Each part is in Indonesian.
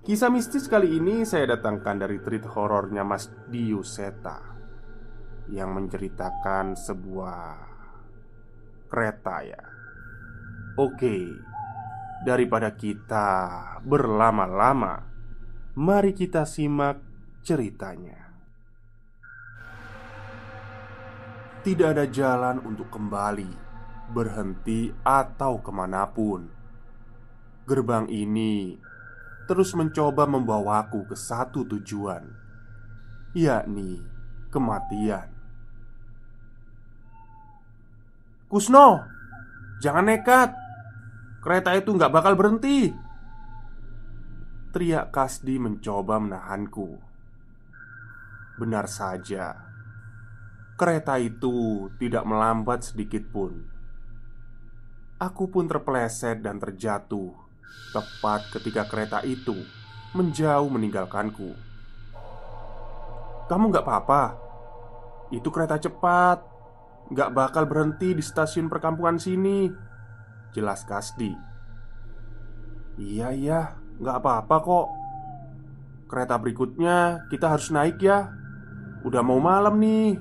Kisah mistis kali ini saya datangkan dari treat horornya Mas Dio Seta Yang menceritakan sebuah kereta ya. Oke Daripada kita berlama-lama Mari kita simak ceritanya. Tidak ada jalan untuk kembali Berhenti atau ke mana pun. Gerbang ini terus mencoba membawaku ke satu tujuan, yakni kematian. Kusno, jangan nekat. Kereta itu nggak bakal berhenti. Teriak Kasdi mencoba menahanku. Benar saja, kereta itu tidak melambat sedikit pun. Aku pun terpeleset dan terjatuh Tepat ketika kereta itu menjauh meninggalkanku. Kamu gak apa-apa? Itu kereta cepat. Gak bakal berhenti di stasiun perkampungan sini Jelas Kasdi. Iya iya. Gak apa-apa kok. Kereta berikutnya kita harus naik ya. Udah mau malam nih.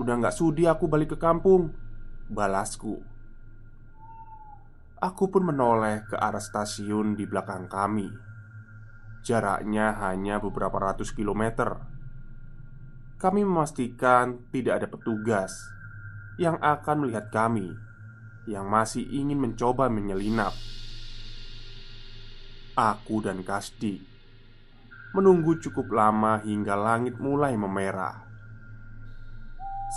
Udah gak sudi aku balik ke kampung Balasku Aku pun menoleh ke arah stasiun di belakang kami. Jaraknya hanya beberapa ratus kilometer. Kami memastikan tidak ada petugas yang akan melihat kami yang masih ingin mencoba menyelinap. Aku dan Kasdi menunggu cukup lama hingga langit mulai memerah.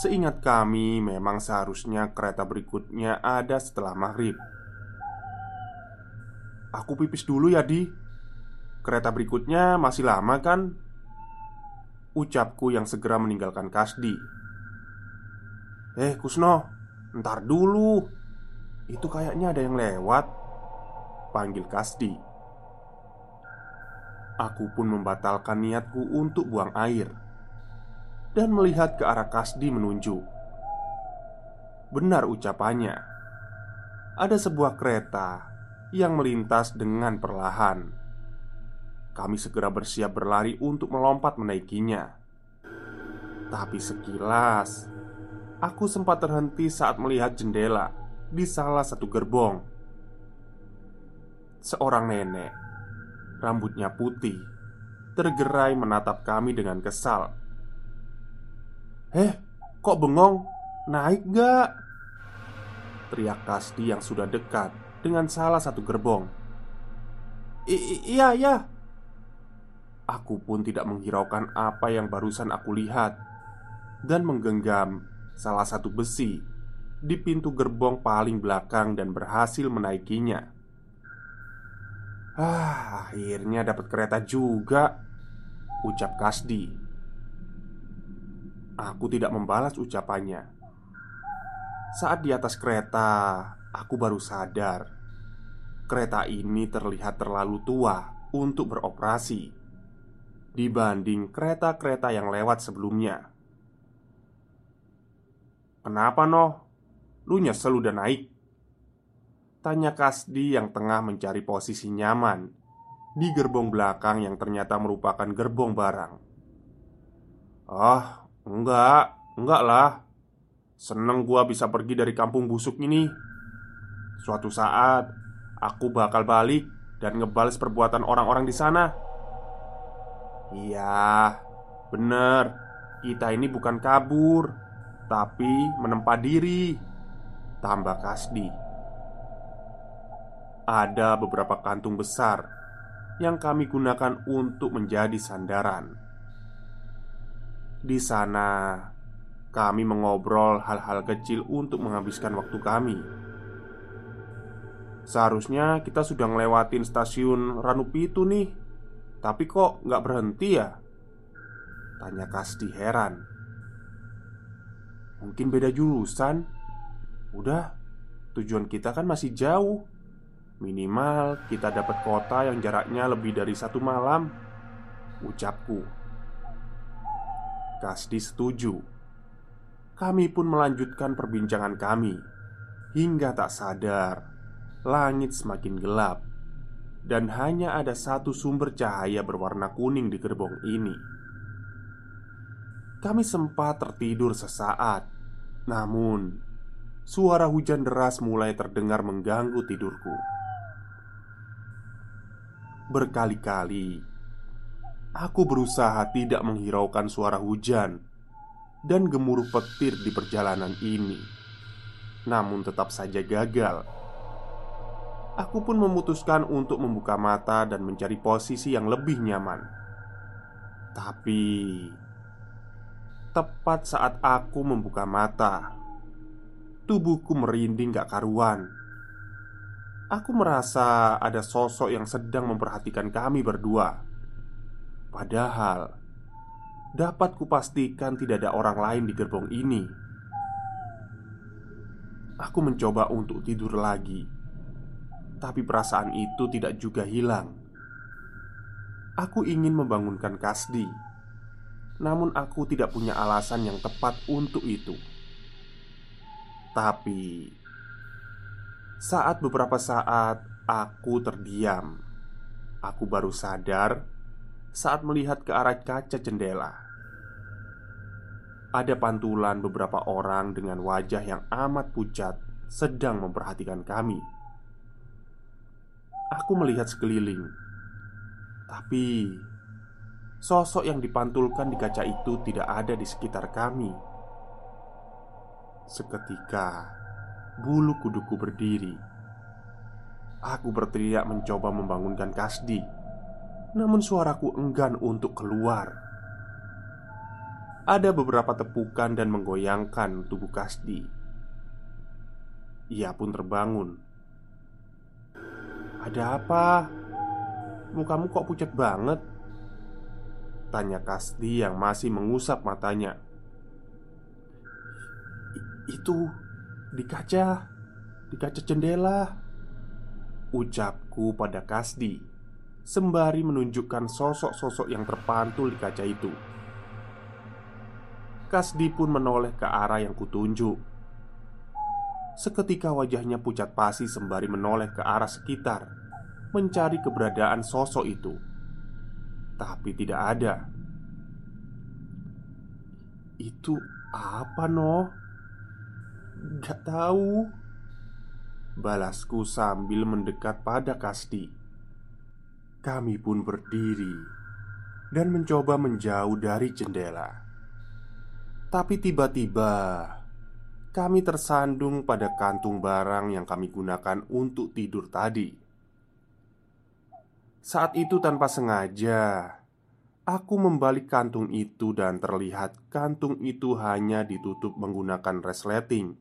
Seingat kami, memang seharusnya kereta berikutnya ada setelah maghrib. Aku pipis dulu ya di. Kereta berikutnya masih lama kan? Ucapku yang segera meninggalkan Kasdi. Eh Kusno Ntar dulu. Itu kayaknya ada yang lewat Panggil Kasdi. Aku pun membatalkan niatku untuk buang air Dan melihat ke arah Kasdi menunjuk. Benar ucapannya. Ada sebuah kereta yang melintas dengan perlahan. Kami segera bersiap berlari untuk melompat menaikinya. Tapi sekilas, aku sempat terhenti saat melihat jendela di salah satu gerbong. Seorang nenek, rambutnya putih, tergerai menatap kami dengan kesal. "Eh, kok bengong? Naik gak?" Teriak Kasdi yang sudah dekat dengan salah satu gerbong. I "Iya, iya." Aku pun tidak menghiraukan apa yang barusan aku lihat dan menggenggam salah satu besi di pintu gerbong paling belakang dan berhasil menaikinya. Ah, akhirnya dapat kereta juga, ucap Kasdi. Aku tidak membalas ucapannya. Saat di atas kereta, aku baru sadar kereta ini terlihat terlalu tua untuk beroperasi dibanding kereta-kereta yang lewat sebelumnya. "Kenapa, Noh? Lu nyesel udah naik?" Tanya Kasdi yang tengah mencari posisi nyaman di gerbong belakang yang ternyata merupakan gerbong barang. "Ah, enggak, enggak lah. Seneng gua bisa pergi dari kampung busuk ini. Suatu saat aku bakal balik dan ngebales perbuatan orang-orang di sana." Iya, bener. Kita ini bukan kabur, tapi menempa diri. Tambah Kasdi. Ada beberapa kantung besar yang kami gunakan untuk menjadi sandaran. Di sana, kami mengobrol hal-hal kecil untuk menghabiskan waktu kami. Seharusnya kita sudah ngelewatin stasiun Ranupitu nih. Tapi kok nggak berhenti ya? Tanya Kasdi heran. Mungkin beda jurusan. Udah, tujuan kita kan masih jauh. Minimal kita dapat kota yang jaraknya lebih dari satu malam. Ucapku. Kasdi setuju. Kami pun melanjutkan perbincangan kami. Hingga tak sadar Langit semakin gelap. Dan hanya ada satu sumber cahaya berwarna kuning di gerbong ini. Kami sempat tertidur sesaat. Namun Suara hujan deras mulai terdengar mengganggu tidurku. Berkali-kali Aku berusaha tidak menghiraukan suara hujan Dan gemuruh petir di perjalanan ini. Namun tetap saja gagal Aku pun memutuskan untuk membuka mata dan mencari posisi yang lebih nyaman. Tapi tepat saat aku membuka mata, tubuhku merinding gak karuan. Aku merasa ada sosok yang sedang memperhatikan kami berdua. Padahal dapat kupastikan tidak ada orang lain di gerbong ini. Aku mencoba untuk tidur lagi tapi perasaan itu tidak juga hilang. Aku ingin membangunkan Kasdi, namun aku tidak punya alasan yang tepat untuk itu. Tapi saat beberapa saat aku terdiam, aku baru sadar saat melihat ke arah kaca jendela. Ada pantulan beberapa orang dengan wajah yang amat pucat sedang memperhatikan kami. Aku melihat sekeliling, tapi sosok yang dipantulkan di kaca itu tidak ada di sekitar kami. Seketika, bulu kuduku berdiri. Aku berteriak mencoba membangunkan Kasdi, namun suaraku enggan untuk keluar. Ada beberapa tepukan dan menggoyangkan tubuh Kasdi. Ia pun terbangun ada apa? Mukamu kok pucat banget? Tanya Kasdi yang masih mengusap matanya Itu di kaca Di kaca jendela Ucapku pada Kasdi Sembari menunjukkan sosok-sosok yang terpantul di kaca itu Kasdi pun menoleh ke arah yang kutunjuk Seketika wajahnya pucat pasi sembari menoleh ke arah sekitar Mencari keberadaan sosok itu. Tapi tidak ada. Itu apa no? Gak tahu. Balasku sambil mendekat pada Kasdi Kami pun berdiri Dan mencoba menjauh dari jendela. Tapi tiba-tiba kami tersandung pada kantung barang yang kami gunakan untuk tidur tadi. Saat itu, tanpa sengaja, aku membalik kantung itu, dan terlihat kantung itu hanya ditutup menggunakan resleting.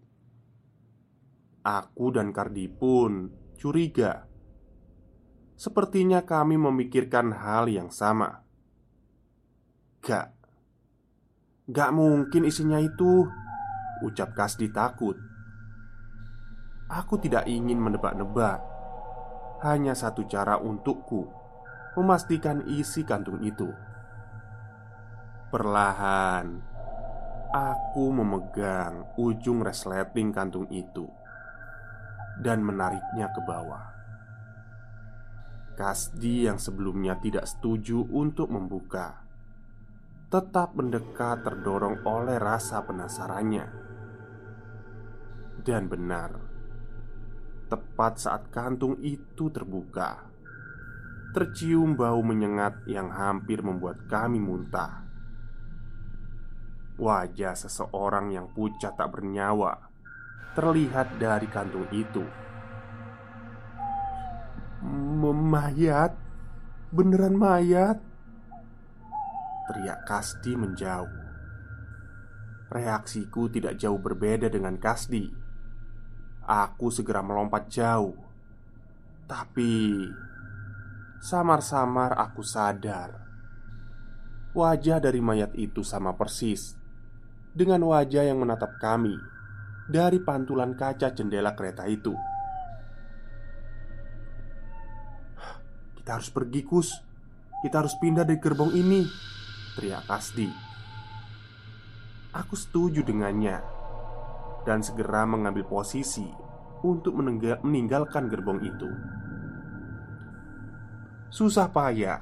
Aku dan Kardi pun curiga. Sepertinya kami memikirkan hal yang sama. Gak, gak mungkin isinya itu Ucap Kasdi takut Aku tidak ingin menebak-nebak. Hanya satu cara untukku memastikan isi kantung itu. Perlahan, aku memegang ujung resleting kantung itu dan menariknya ke bawah. Kasdi yang sebelumnya tidak setuju untuk membuka tetap mendekat terdorong oleh rasa penasarannya. Dan benar, tepat saat kantung itu terbuka, tercium bau menyengat yang hampir membuat kami muntah. Wajah seseorang yang pucat tak bernyawa terlihat dari kantung itu. Mayat, beneran mayat teriak Kasdi menjauh. Reaksiku tidak jauh berbeda dengan Kasdi. Aku segera melompat jauh, tapi samar-samar aku sadar wajah dari mayat itu sama persis dengan wajah yang menatap kami dari pantulan kaca jendela kereta itu. Kita harus pergi, Kus. Kita harus pindah dari gerbong ini teriak Kasdi. Aku setuju dengannya dan segera mengambil posisi untuk meninggalkan gerbong itu. Susah payah,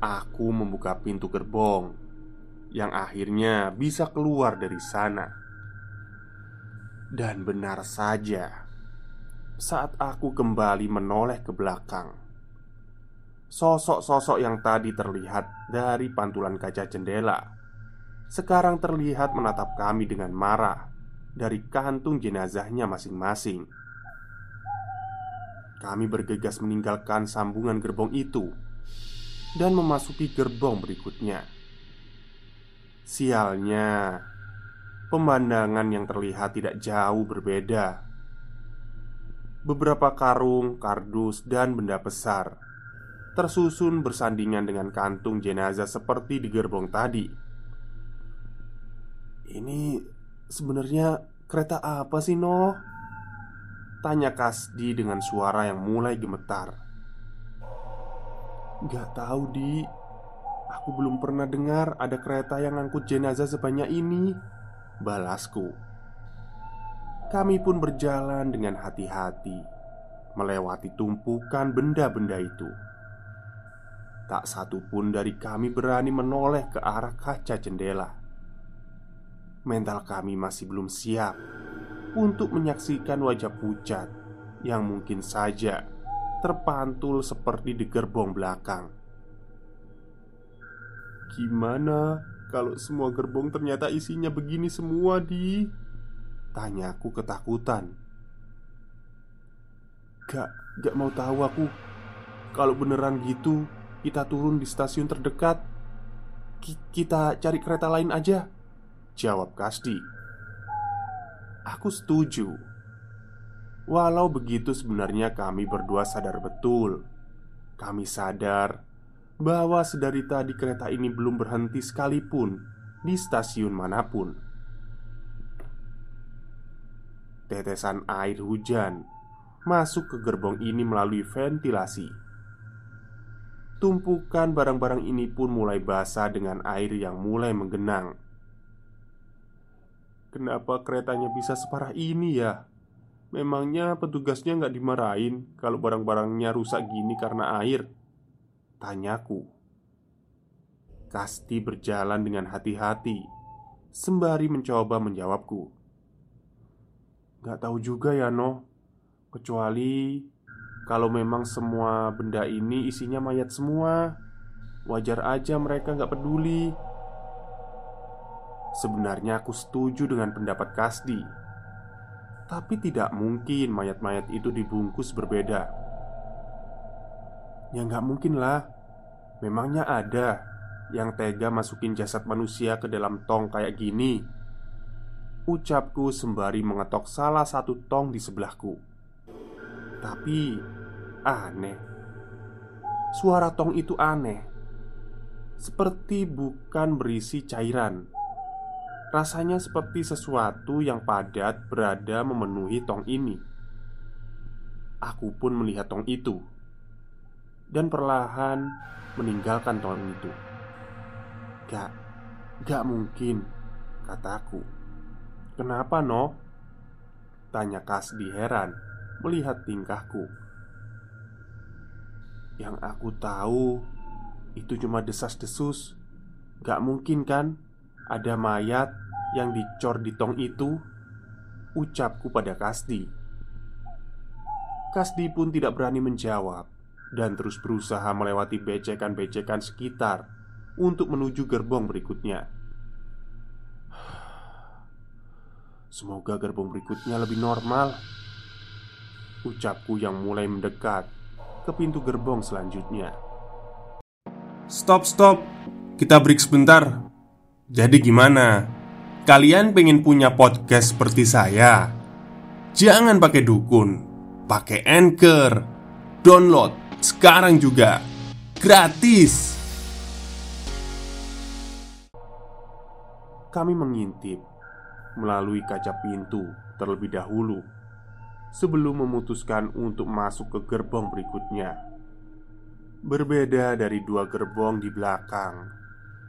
aku membuka pintu gerbong yang akhirnya bisa keluar dari sana. Dan benar saja, saat aku kembali menoleh ke belakang, Sosok-sosok yang tadi terlihat dari pantulan kaca jendela Sekarang terlihat menatap kami dengan marah Dari kantung jenazahnya masing-masing. Kami bergegas meninggalkan sambungan gerbong itu Dan memasuki gerbong berikutnya. Sialnya Pemandangan yang terlihat tidak jauh berbeda. Beberapa karung, kardus, dan benda besar tersusun bersandingan dengan kantung jenazah seperti di gerbong tadi. Ini sebenarnya kereta apa sih, Noh? Tanya Kasdi dengan suara yang mulai gemetar. Gak tahu, Di. Aku belum pernah dengar ada kereta yang ngangkut jenazah sebanyak ini. Balasku. Kami pun berjalan dengan hati-hati melewati tumpukan benda-benda itu. Tak satu pun dari kami berani menoleh ke arah kaca jendela. Mental kami masih belum siap untuk menyaksikan wajah pucat yang mungkin saja terpantul seperti di gerbong belakang. Gimana kalau semua gerbong ternyata isinya begini semua, Di? Tanyaku ketakutan. Gak, gak mau tahu aku. Kalau beneran gitu, kita turun di stasiun terdekat Kita cari kereta lain aja Jawab Kasdi Aku setuju. Walau begitu sebenarnya kami berdua sadar betul. Kami sadar bahwa sedari tadi kereta ini belum berhenti sekalipun di stasiun mana pun. Tetesan air hujan masuk ke gerbong ini melalui ventilasi. Tumpukan barang-barang ini pun mulai basah dengan air yang mulai menggenang. Kenapa keretanya bisa separah ini ya? Memangnya petugasnya nggak dimarahin kalau barang-barangnya rusak gini karena air? Tanyaku. Kasti berjalan dengan hati-hati sembari mencoba menjawabku. Gak tahu juga ya, No. Kecuali kalau memang semua benda ini isinya mayat semua Wajar aja mereka nggak peduli Sebenarnya aku setuju dengan pendapat Kasdi. Tapi tidak mungkin mayat-mayat itu dibungkus berbeda. Ya nggak mungkin lah. Memangnya ada yang tega masukin jasad manusia ke dalam tong kayak gini? Ucapku sembari mengetok salah satu tong di sebelahku. Tapi aneh. Suara tong itu aneh, seperti bukan berisi cairan. Rasanya seperti sesuatu yang padat berada memenuhi tong ini. aku pun melihat tong itu dan perlahan meninggalkan tong itu. Gak, gak mungkin, kataku. Kenapa, no? Tanya Kasdi heran melihat tingkahku. Yang aku tahu itu cuma desas-desus. Gak mungkin kan ada mayat yang dicor di tong itu? Ucapku pada Kasdi. Kasdi pun tidak berani menjawab dan terus berusaha melewati becekan-becekan sekitar untuk menuju gerbong berikutnya. Semoga gerbong berikutnya lebih normal. Ucapku yang mulai mendekat ke pintu gerbong selanjutnya. Stop, stop. Kita break sebentar. Jadi gimana? Kalian pengen punya podcast seperti saya? Jangan pakai dukun, pakai Anchor. Download sekarang juga. Gratis. Kami mengintip melalui kaca pintu terlebih dahulu sebelum memutuskan untuk masuk ke gerbong berikutnya. Berbeda dari dua gerbong di belakang,